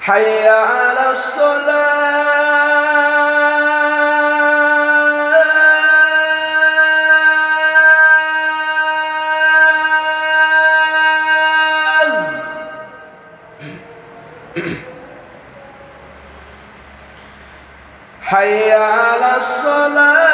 حي على الصلاة. حي على الصلاة.